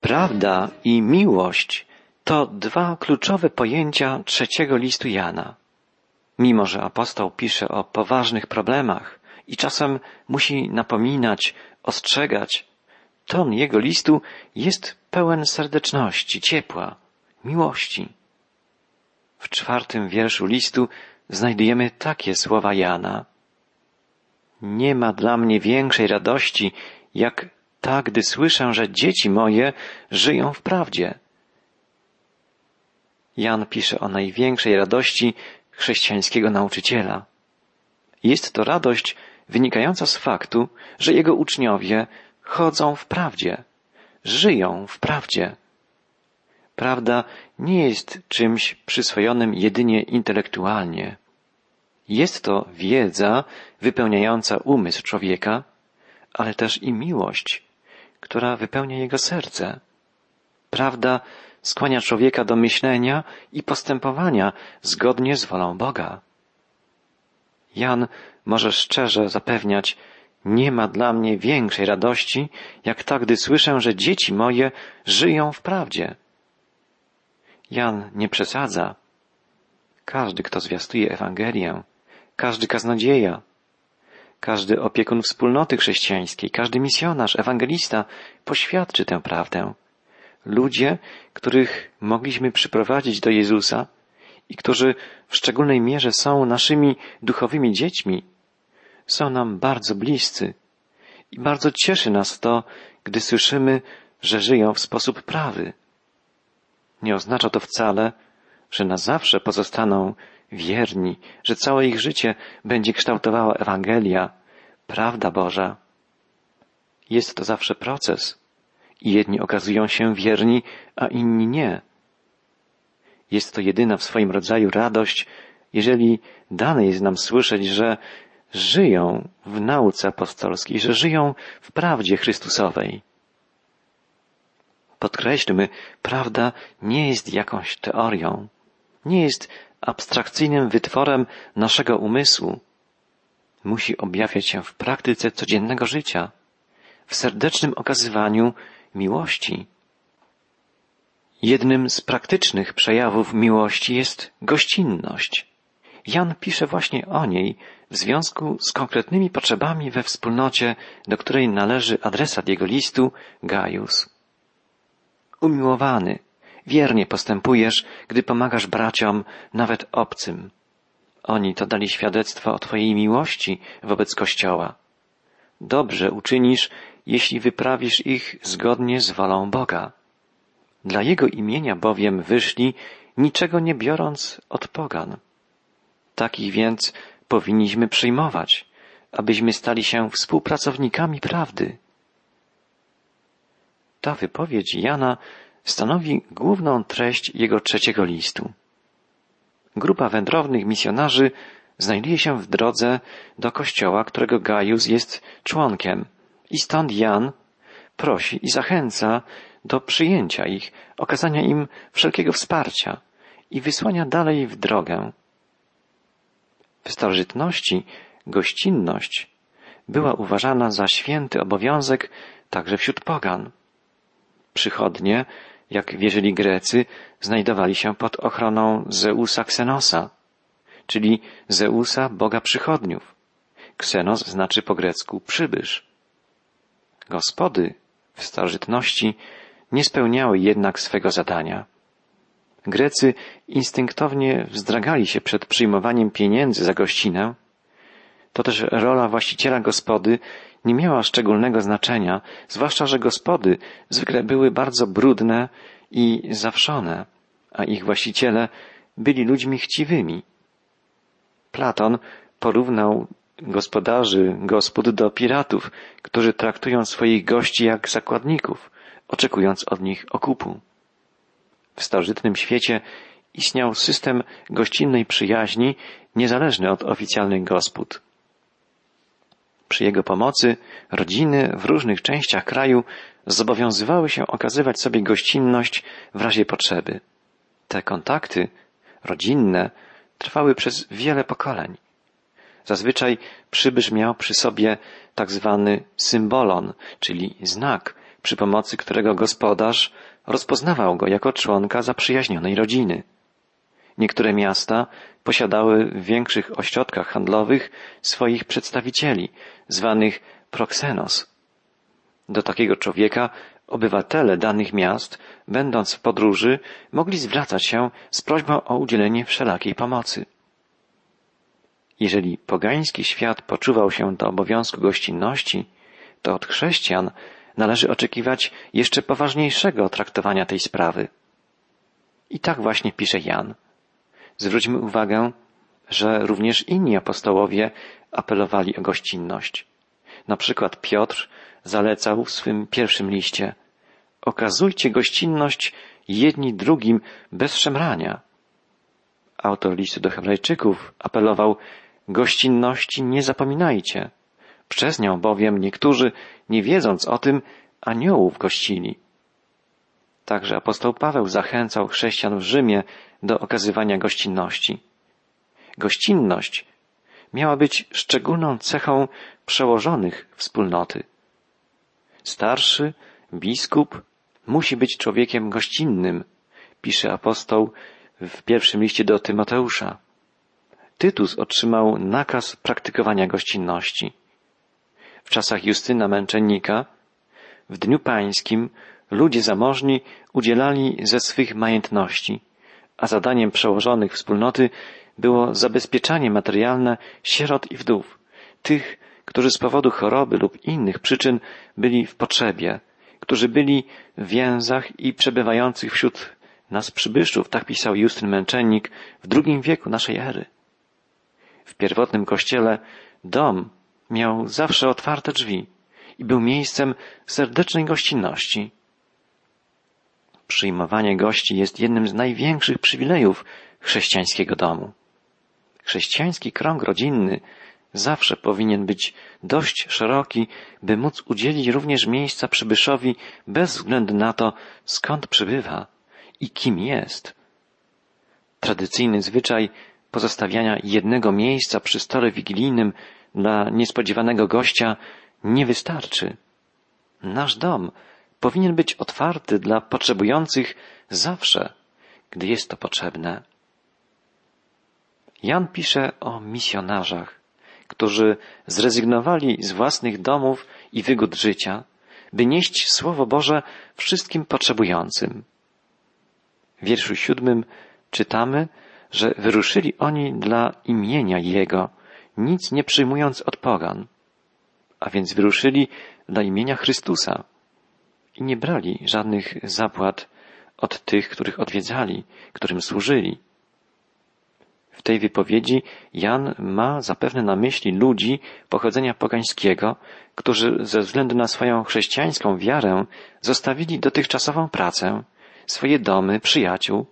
Prawda i miłość to dwa kluczowe pojęcia trzeciego listu Jana. Mimo, że apostoł pisze o poważnych problemach i czasem musi napominać, ostrzegać, ton jego listu jest pełen serdeczności, ciepła, miłości. W czwartym wierszu listu znajdujemy takie słowa Jana. Nie ma dla mnie większej radości, jak ta, gdy słyszę, że dzieci moje żyją w prawdzie. Jan pisze o największej radości chrześcijańskiego nauczyciela. Jest to radość wynikająca z faktu, że jego uczniowie chodzą w prawdzie, żyją w prawdzie. Prawda nie jest czymś przyswojonym jedynie intelektualnie. Jest to wiedza wypełniająca umysł człowieka, ale też i miłość, która wypełnia jego serce. Prawda skłania człowieka do myślenia i postępowania zgodnie z wolą Boga. Jan może szczerze zapewniać, nie ma dla mnie większej radości, jak ta, gdy słyszę, że dzieci moje żyją w prawdzie. Jan nie przesadza. Każdy, kto zwiastuje Ewangelię, każdy kaznodzieja, każdy opiekun wspólnoty chrześcijańskiej, każdy misjonarz, ewangelista poświadczy tę prawdę. Ludzie, których mogliśmy przyprowadzić do Jezusa i którzy w szczególnej mierze są naszymi duchowymi dziećmi, są nam bardzo bliscy i bardzo cieszy nas to, gdy słyszymy, że żyją w sposób prawy. Nie oznacza to wcale, że na zawsze pozostaną wierni, że całe ich życie będzie kształtowała Ewangelia, prawda Boża. Jest to zawsze proces i jedni okazują się wierni, a inni nie. Jest to jedyna w swoim rodzaju radość, jeżeli dane jest nam słyszeć, że żyją w nauce apostolskiej, że żyją w prawdzie Chrystusowej. Podkreślmy, prawda nie jest jakąś teorią, nie jest abstrakcyjnym wytworem naszego umysłu. Musi objawiać się w praktyce codziennego życia, w serdecznym okazywaniu miłości. Jednym z praktycznych przejawów miłości jest gościnność. Jan pisze właśnie o niej w związku z konkretnymi potrzebami we wspólnocie, do której należy adresat jego listu Gaius. Umiłowany, wiernie postępujesz, gdy pomagasz braciom, nawet obcym. Oni to dali świadectwo o Twojej miłości wobec Kościoła. Dobrze uczynisz, jeśli wyprawisz ich zgodnie z wolą Boga. Dla Jego imienia bowiem wyszli, niczego nie biorąc od pogan. Takich więc powinniśmy przyjmować, abyśmy stali się współpracownikami prawdy. Ta wypowiedź Jana stanowi główną treść jego trzeciego listu. Grupa wędrownych misjonarzy znajduje się w drodze do kościoła, którego Gaius jest członkiem i stąd Jan prosi i zachęca do przyjęcia ich, okazania im wszelkiego wsparcia i wysłania dalej w drogę. W starożytności gościnność była uważana za święty obowiązek także wśród pogan. Przychodnie, jak wierzyli Grecy, znajdowali się pod ochroną Zeusa Ksenosa, czyli Zeusa, boga przychodniów. Ksenos znaczy po grecku przybysz. Gospody w starożytności nie spełniały jednak swego zadania. Grecy instynktownie wzdragali się przed przyjmowaniem pieniędzy za gościnę. To też rola właściciela gospody nie miała szczególnego znaczenia, zwłaszcza, że gospody zwykle były bardzo brudne i zawszone, a ich właściciele byli ludźmi chciwymi. Platon porównał gospodarzy gospod do piratów, którzy traktują swoich gości jak zakładników, oczekując od nich okupu. W starożytnym świecie istniał system gościnnej przyjaźni niezależny od oficjalnych gospod. Przy jego pomocy rodziny w różnych częściach kraju zobowiązywały się okazywać sobie gościnność w razie potrzeby. Te kontakty rodzinne trwały przez wiele pokoleń. Zazwyczaj przybysz miał przy sobie tak zwany symbolon, czyli znak, przy pomocy którego gospodarz rozpoznawał go jako członka zaprzyjaźnionej rodziny. Niektóre miasta posiadały w większych ośrodkach handlowych swoich przedstawicieli, zwanych proxenos. Do takiego człowieka obywatele danych miast, będąc w podróży, mogli zwracać się z prośbą o udzielenie wszelakiej pomocy. Jeżeli pogański świat poczuwał się do obowiązku gościnności, to od chrześcijan należy oczekiwać jeszcze poważniejszego traktowania tej sprawy. I tak właśnie pisze Jan. Zwróćmy uwagę, że również inni apostołowie apelowali o gościnność. Na przykład Piotr zalecał w swym pierwszym liście okazujcie gościnność jedni drugim bez szemrania. Autor listu do Hebrajczyków apelował gościnności nie zapominajcie. Przez nią bowiem niektórzy, nie wiedząc o tym, aniołów gościli. Także apostoł Paweł zachęcał chrześcijan w Rzymie do okazywania gościnności. Gościnność miała być szczególną cechą przełożonych wspólnoty. Starszy, biskup musi być człowiekiem gościnnym, pisze apostoł w pierwszym liście do Tymoteusza. Tytus otrzymał nakaz praktykowania gościnności. W czasach Justyna Męczennika, w Dniu Pańskim, ludzie zamożni udzielali ze swych majątności, a zadaniem przełożonych wspólnoty było zabezpieczanie materialne sierot i wdów, tych, którzy z powodu choroby lub innych przyczyn byli w potrzebie, którzy byli w więzach i przebywających wśród nas przybyszów, tak pisał Justyn Męczennik w drugim wieku naszej ery. W pierwotnym kościele dom miał zawsze otwarte drzwi i był miejscem serdecznej gościnności. Przyjmowanie gości jest jednym z największych przywilejów chrześcijańskiego domu. Chrześcijański krąg rodzinny zawsze powinien być dość szeroki, by móc udzielić również miejsca przybyszowi bez względu na to, skąd przybywa i kim jest. Tradycyjny zwyczaj pozostawiania jednego miejsca przy stole wigilijnym dla niespodziewanego gościa nie wystarczy. Nasz dom powinien być otwarty dla potrzebujących zawsze, gdy jest to potrzebne. Jan pisze o misjonarzach, którzy zrezygnowali z własnych domów i wygód życia, by nieść Słowo Boże wszystkim potrzebującym. W wierszu siódmym czytamy, że wyruszyli oni dla imienia Jego, nic nie przyjmując od pogan, a więc wyruszyli dla imienia Chrystusa i nie brali żadnych zapłat od tych, których odwiedzali, którym służyli. W tej wypowiedzi Jan ma zapewne na myśli ludzi pochodzenia pogańskiego, którzy ze względu na swoją chrześcijańską wiarę zostawili dotychczasową pracę, swoje domy, przyjaciół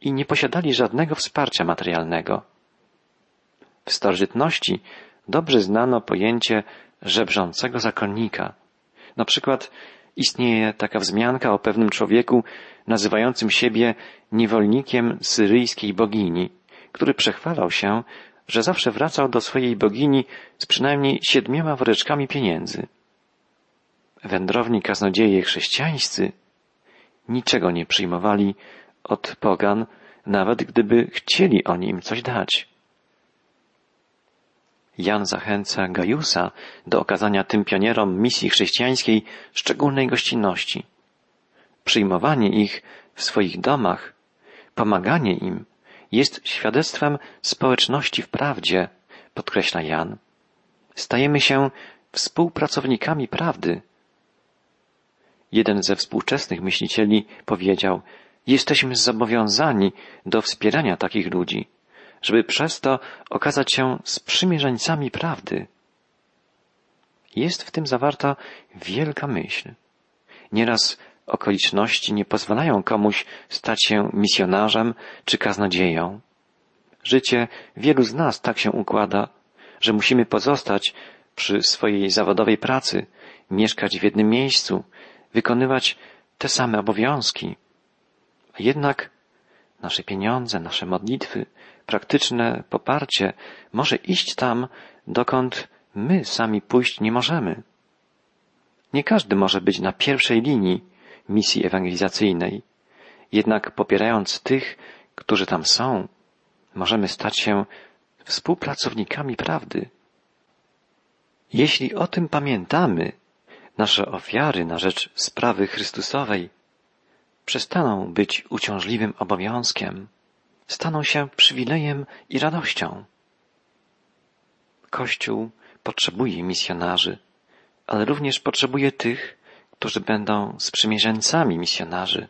i nie posiadali żadnego wsparcia materialnego. W starożytności dobrze znano pojęcie żebrzącego zakonnika. Na przykład istnieje taka wzmianka o pewnym człowieku nazywającym siebie niewolnikiem syryjskiej bogini który przechwalał się, że zawsze wracał do swojej bogini z przynajmniej siedmioma woreczkami pieniędzy. Wędrowni kaznodzieje chrześcijańscy niczego nie przyjmowali od pogan, nawet gdyby chcieli oni im coś dać. Jan zachęca Gajusa do okazania tym pionierom misji chrześcijańskiej szczególnej gościnności. Przyjmowanie ich w swoich domach, pomaganie im jest świadectwem społeczności w prawdzie, podkreśla Jan. Stajemy się współpracownikami prawdy. Jeden ze współczesnych myślicieli powiedział, jesteśmy zobowiązani do wspierania takich ludzi, żeby przez to okazać się sprzymierzeńcami prawdy. Jest w tym zawarta wielka myśl. Nieraz okoliczności nie pozwalają komuś stać się misjonarzem czy kaznodzieją. Życie wielu z nas tak się układa, że musimy pozostać przy swojej zawodowej pracy, mieszkać w jednym miejscu, wykonywać te same obowiązki. A jednak nasze pieniądze, nasze modlitwy, praktyczne poparcie może iść tam, dokąd my sami pójść nie możemy. Nie każdy może być na pierwszej linii misji ewangelizacyjnej. Jednak popierając tych, którzy tam są, możemy stać się współpracownikami prawdy. Jeśli o tym pamiętamy, nasze ofiary na rzecz sprawy Chrystusowej przestaną być uciążliwym obowiązkiem, staną się przywilejem i radością. Kościół potrzebuje misjonarzy, ale również potrzebuje tych, którzy będą sprzymierzeńcami misjonarzy,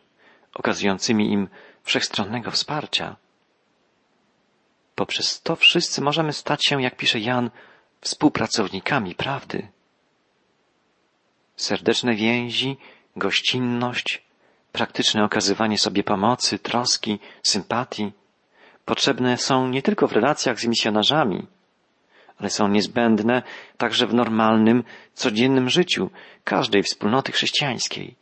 okazującymi im wszechstronnego wsparcia. Poprzez to wszyscy możemy stać się, jak pisze Jan, współpracownikami prawdy. Serdeczne więzi, gościnność, praktyczne okazywanie sobie pomocy, troski, sympatii potrzebne są nie tylko w relacjach z misjonarzami, ale są niezbędne także w normalnym, codziennym życiu każdej wspólnoty chrześcijańskiej.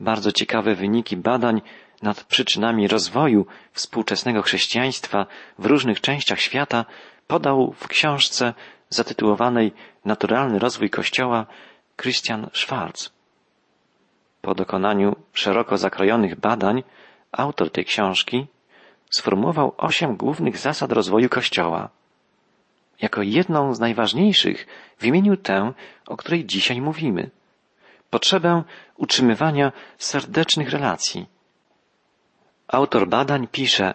Bardzo ciekawe wyniki badań nad przyczynami rozwoju współczesnego chrześcijaństwa w różnych częściach świata podał w książce zatytułowanej Naturalny rozwój Kościoła Christian Schwarz. Po dokonaniu szeroko zakrojonych badań autor tej książki sformułował osiem głównych zasad rozwoju Kościoła. Jako jedną z najważniejszych wymienił tę, o której dzisiaj mówimy. Potrzebę utrzymywania serdecznych relacji. Autor badań pisze,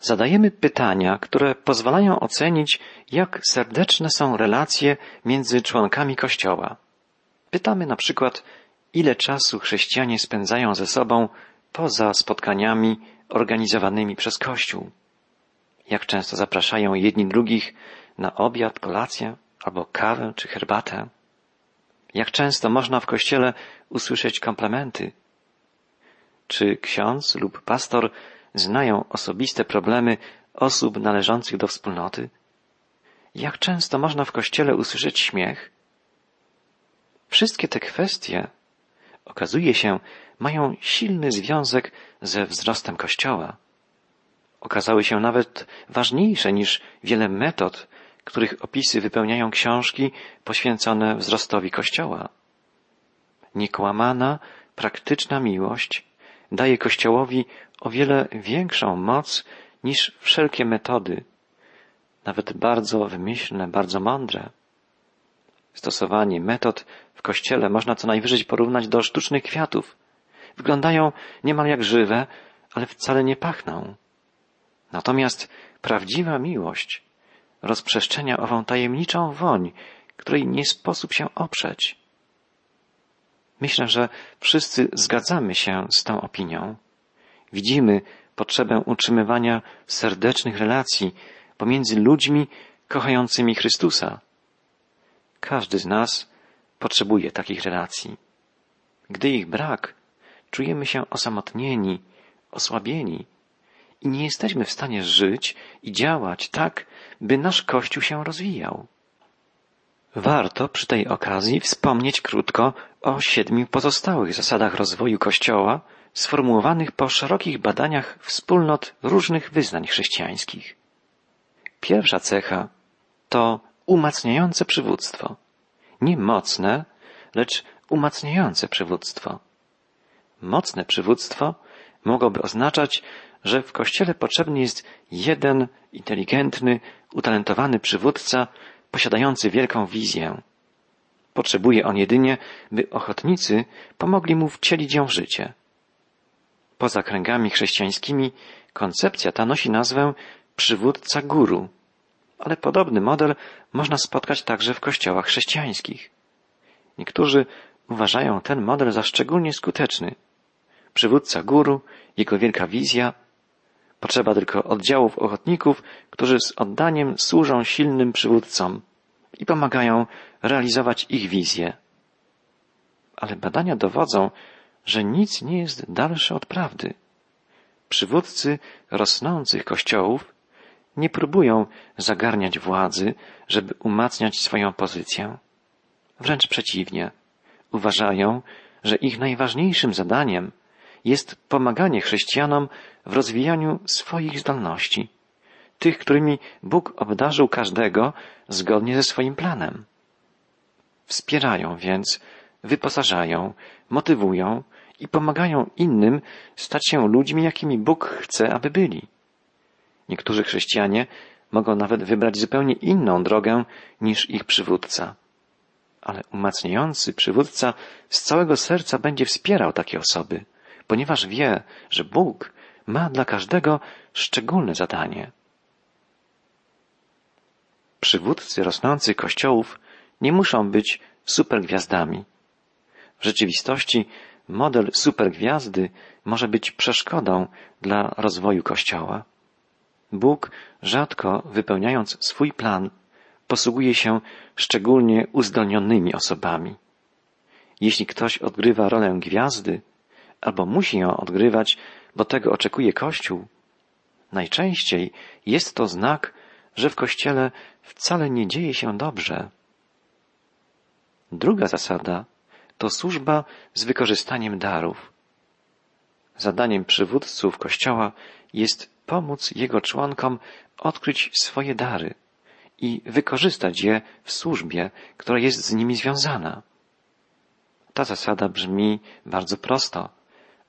zadajemy pytania, które pozwalają ocenić, jak serdeczne są relacje między członkami Kościoła. Pytamy na przykład, ile czasu chrześcijanie spędzają ze sobą poza spotkaniami organizowanymi przez Kościół. Jak często zapraszają jedni drugich na obiad, kolację albo kawę czy herbatę. Jak często można w kościele usłyszeć komplementy. Czy ksiądz lub pastor znają osobiste problemy osób należących do wspólnoty? Jak często można w kościele usłyszeć śmiech? Wszystkie te kwestie, okazuje się, mają silny związek ze wzrostem Kościoła. Okazały się nawet ważniejsze niż wiele metod, których opisy wypełniają książki poświęcone wzrostowi Kościoła. Niekłamana, praktyczna miłość daje Kościołowi o wiele większą moc niż wszelkie metody, nawet bardzo wymyślne, bardzo mądre. Stosowanie metod w Kościele można co najwyżej porównać do sztucznych kwiatów. Wyglądają niemal jak żywe, ale wcale nie pachną. Natomiast prawdziwa miłość rozprzestrzenia ową tajemniczą woń, której nie sposób się oprzeć. Myślę, że wszyscy zgadzamy się z tą opinią. Widzimy potrzebę utrzymywania serdecznych relacji pomiędzy ludźmi kochającymi Chrystusa. Każdy z nas potrzebuje takich relacji. Gdy ich brak, czujemy się osamotnieni, osłabieni i nie jesteśmy w stanie żyć i działać tak, by nasz Kościół się rozwijał. Warto przy tej okazji wspomnieć krótko o siedmiu pozostałych zasadach rozwoju Kościoła, sformułowanych po szerokich badaniach wspólnot różnych wyznań chrześcijańskich. Pierwsza cecha to umacniające przywództwo. Nie mocne, lecz umacniające przywództwo. Mocne przywództwo mogłoby oznaczać, że w Kościele potrzebny jest jeden inteligentny, utalentowany przywódca, posiadający wielką wizję. Potrzebuje on jedynie, by ochotnicy pomogli mu wcielić ją w życie. Poza kręgami chrześcijańskimi koncepcja ta nosi nazwę przywódca guru, ale podobny model można spotkać także w kościołach chrześcijańskich. Niektórzy uważają ten model za szczególnie skuteczny. Przywódca guru, jego wielka wizja, Potrzeba tylko oddziałów ochotników, którzy z oddaniem służą silnym przywódcom i pomagają realizować ich wizję. Ale badania dowodzą, że nic nie jest dalsze od prawdy. Przywódcy rosnących kościołów nie próbują zagarniać władzy, żeby umacniać swoją pozycję. Wręcz przeciwnie, uważają, że ich najważniejszym zadaniem jest pomaganie chrześcijanom w rozwijaniu swoich zdolności, tych, którymi Bóg obdarzył każdego zgodnie ze swoim planem. Wspierają więc wyposażają, motywują i pomagają innym stać się ludźmi, jakimi Bóg chce, aby byli. Niektórzy chrześcijanie mogą nawet wybrać zupełnie inną drogę niż ich przywódca. Ale umacniający przywódca z całego serca będzie wspierał takie osoby, ponieważ wie, że Bóg ma dla każdego szczególne zadanie. Przywódcy rosnących kościołów nie muszą być supergwiazdami. W rzeczywistości model supergwiazdy może być przeszkodą dla rozwoju Kościoła. Bóg, rzadko wypełniając swój plan, posługuje się szczególnie uzdolnionymi osobami. Jeśli ktoś odgrywa rolę gwiazdy, albo musi ją odgrywać, bo tego oczekuje Kościół, najczęściej jest to znak, że w Kościele wcale nie dzieje się dobrze. Druga zasada to służba z wykorzystaniem darów. Zadaniem przywódców Kościoła jest pomóc jego członkom odkryć swoje dary i wykorzystać je w służbie, która jest z nimi związana. Ta zasada brzmi bardzo prosto,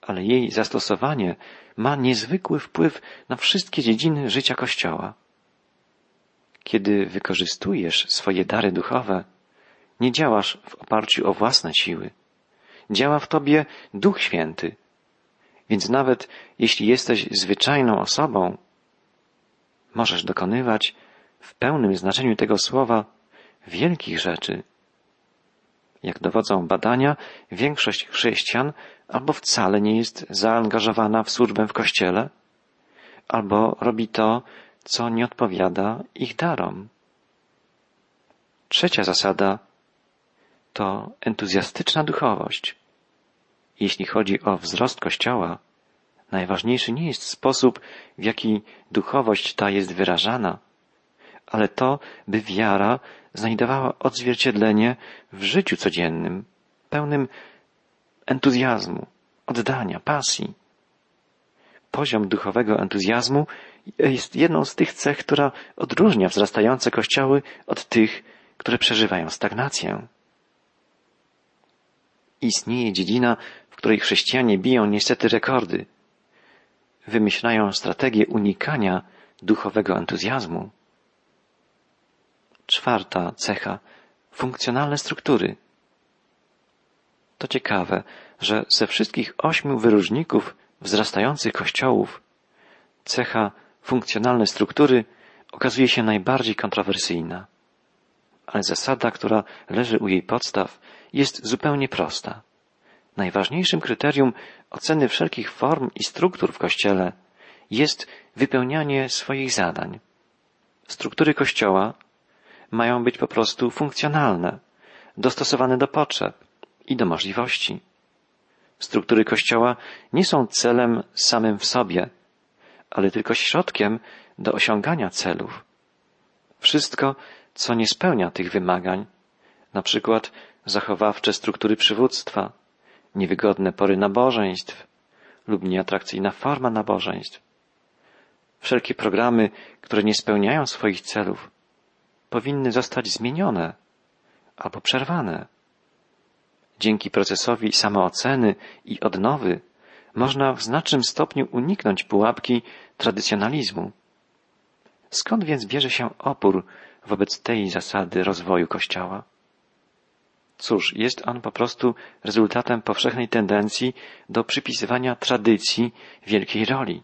ale jej zastosowanie ma niezwykły wpływ na wszystkie dziedziny życia Kościoła. Kiedy wykorzystujesz swoje dary duchowe, nie działasz w oparciu o własne siły. Działa w tobie Duch Święty. Więc nawet jeśli jesteś zwyczajną osobą, możesz dokonywać w pełnym znaczeniu tego słowa wielkich rzeczy. Jak dowodzą badania, większość chrześcijan albo wcale nie jest zaangażowana w służbę w kościele, albo robi to, co nie odpowiada ich darom. Trzecia zasada to entuzjastyczna duchowość. Jeśli chodzi o wzrost Kościoła, najważniejszy nie jest sposób, w jaki duchowość ta jest wyrażana, ale to, by wiara znajdowała odzwierciedlenie w życiu codziennym, pełnym entuzjazmu, oddania, pasji. Poziom duchowego entuzjazmu jest jedną z tych cech, która odróżnia wzrastające kościoły od tych, które przeżywają stagnację. Istnieje dziedzina, której chrześcijanie biją niestety rekordy. Wymyślają strategię unikania duchowego entuzjazmu. Czwarta cecha funkcjonalne struktury. To ciekawe, że ze wszystkich ośmiu wyróżników wzrastających kościołów cecha funkcjonalne struktury okazuje się najbardziej kontrowersyjna. Ale zasada, która leży u jej podstaw, jest zupełnie prosta. Najważniejszym kryterium oceny wszelkich form i struktur w Kościele jest wypełnianie swoich zadań. Struktury Kościoła mają być po prostu funkcjonalne, dostosowane do potrzeb i do możliwości. Struktury Kościoła nie są celem samym w sobie, ale tylko środkiem do osiągania celów. Wszystko, co nie spełnia tych wymagań, na przykład zachowawcze struktury przywództwa, niewygodne pory nabożeństw lub nieatrakcyjna forma nabożeństw. Wszelkie programy, które nie spełniają swoich celów, powinny zostać zmienione albo przerwane. Dzięki procesowi samooceny i odnowy można w znacznym stopniu uniknąć pułapki tradycjonalizmu. Skąd więc bierze się opór wobec tej zasady rozwoju Kościoła? Cóż, jest on po prostu rezultatem powszechnej tendencji do przypisywania tradycji wielkiej roli.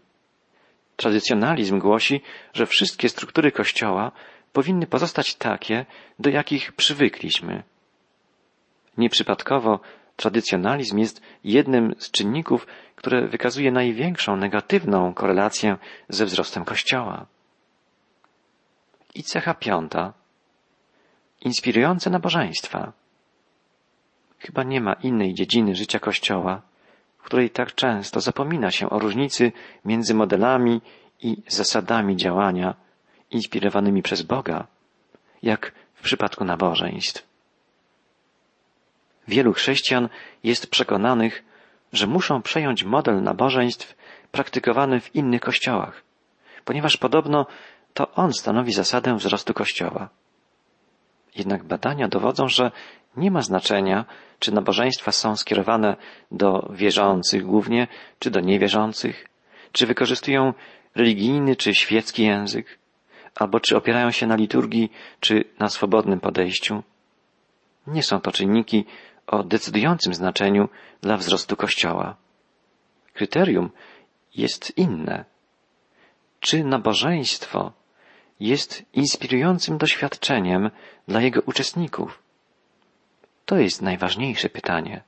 Tradycjonalizm głosi, że wszystkie struktury Kościoła powinny pozostać takie, do jakich przywykliśmy. Nieprzypadkowo tradycjonalizm jest jednym z czynników, które wykazuje największą negatywną korelację ze wzrostem Kościoła. I cecha piąta. Inspirujące nabożeństwa. Chyba nie ma innej dziedziny życia Kościoła, w której tak często zapomina się o różnicy między modelami i zasadami działania inspirowanymi przez Boga, jak w przypadku nabożeństw. Wielu chrześcijan jest przekonanych, że muszą przejąć model nabożeństw praktykowany w innych kościołach, ponieważ podobno to on stanowi zasadę wzrostu kościoła. Jednak badania dowodzą, że Nie ma znaczenia, czy nabożeństwa są skierowane do wierzących głównie, czy do niewierzących, czy wykorzystują religijny czy świecki język, albo czy opierają się na liturgii, czy na swobodnym podejściu. Nie są to czynniki o decydującym znaczeniu dla wzrostu Kościoła. Kryterium jest inne. Czy nabożeństwo jest inspirującym doświadczeniem dla jego uczestników? To jest najważniejsze pytanie.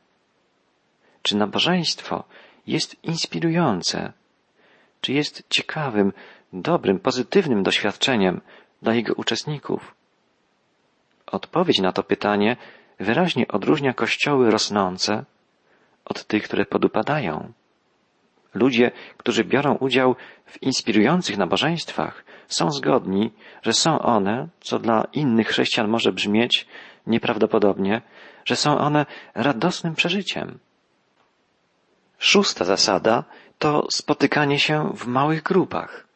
Czy nabożeństwo jest inspirujące? Czy jest ciekawym, dobrym, pozytywnym doświadczeniem dla jego uczestników? Odpowiedź na to pytanie wyraźnie odróżnia kościoły rosnące od tych, które podupadają. Ludzie, którzy biorą udział w inspirujących nabożeństwach, są zgodni, że są one, co dla innych chrześcijan może brzmieć nieprawdopodobnie, że są one radosnym przeżyciem. Szósta zasada to spotykanie się w małych grupach.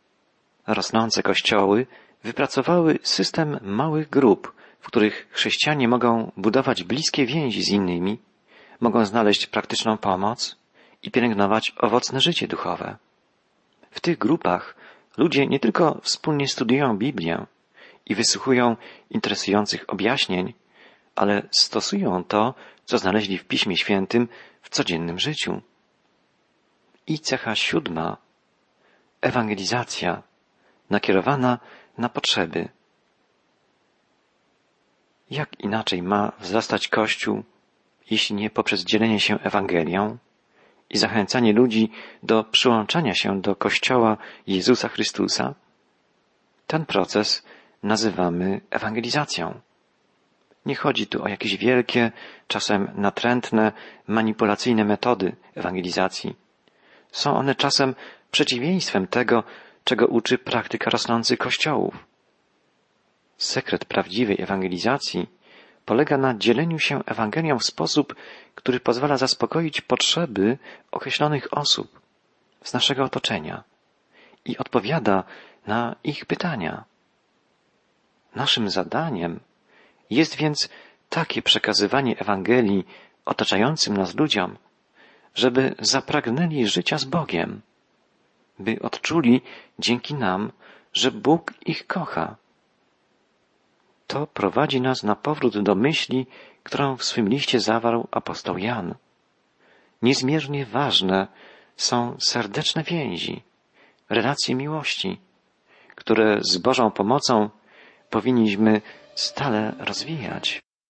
Rosnące kościoły wypracowały system małych grup, w których chrześcijanie mogą budować bliskie więzi z innymi, mogą znaleźć praktyczną pomoc i pielęgnować owocne życie duchowe. W tych grupach ludzie nie tylko wspólnie studiują Biblię i wysłuchują interesujących objaśnień, ale stosują to, co znaleźli w Piśmie Świętym w codziennym życiu. I cecha siódma ewangelizacja nakierowana na potrzeby. Jak inaczej ma wzrastać Kościół, jeśli nie poprzez dzielenie się Ewangelią i zachęcanie ludzi do przyłączania się do Kościoła Jezusa Chrystusa? Ten proces nazywamy ewangelizacją. Nie chodzi tu o jakieś wielkie, czasem natrętne, manipulacyjne metody ewangelizacji. Są one czasem przeciwieństwem tego, czego uczy praktyka rosnących kościołów. Sekret prawdziwej ewangelizacji polega na dzieleniu się Ewangelią w sposób, który pozwala zaspokoić potrzeby określonych osób z naszego otoczenia i odpowiada na ich pytania. Naszym zadaniem jest więc takie przekazywanie Ewangelii otaczającym nas ludziom, żeby zapragnęli życia z Bogiem, by odczuli dzięki nam, że Bóg ich kocha. To prowadzi nas na powrót do myśli, którą w swym liście zawarł apostoł Jan. Niezmiernie ważne są serdeczne więzi, relacje miłości, które z Bożą pomocą powinniśmy stale rozwijać.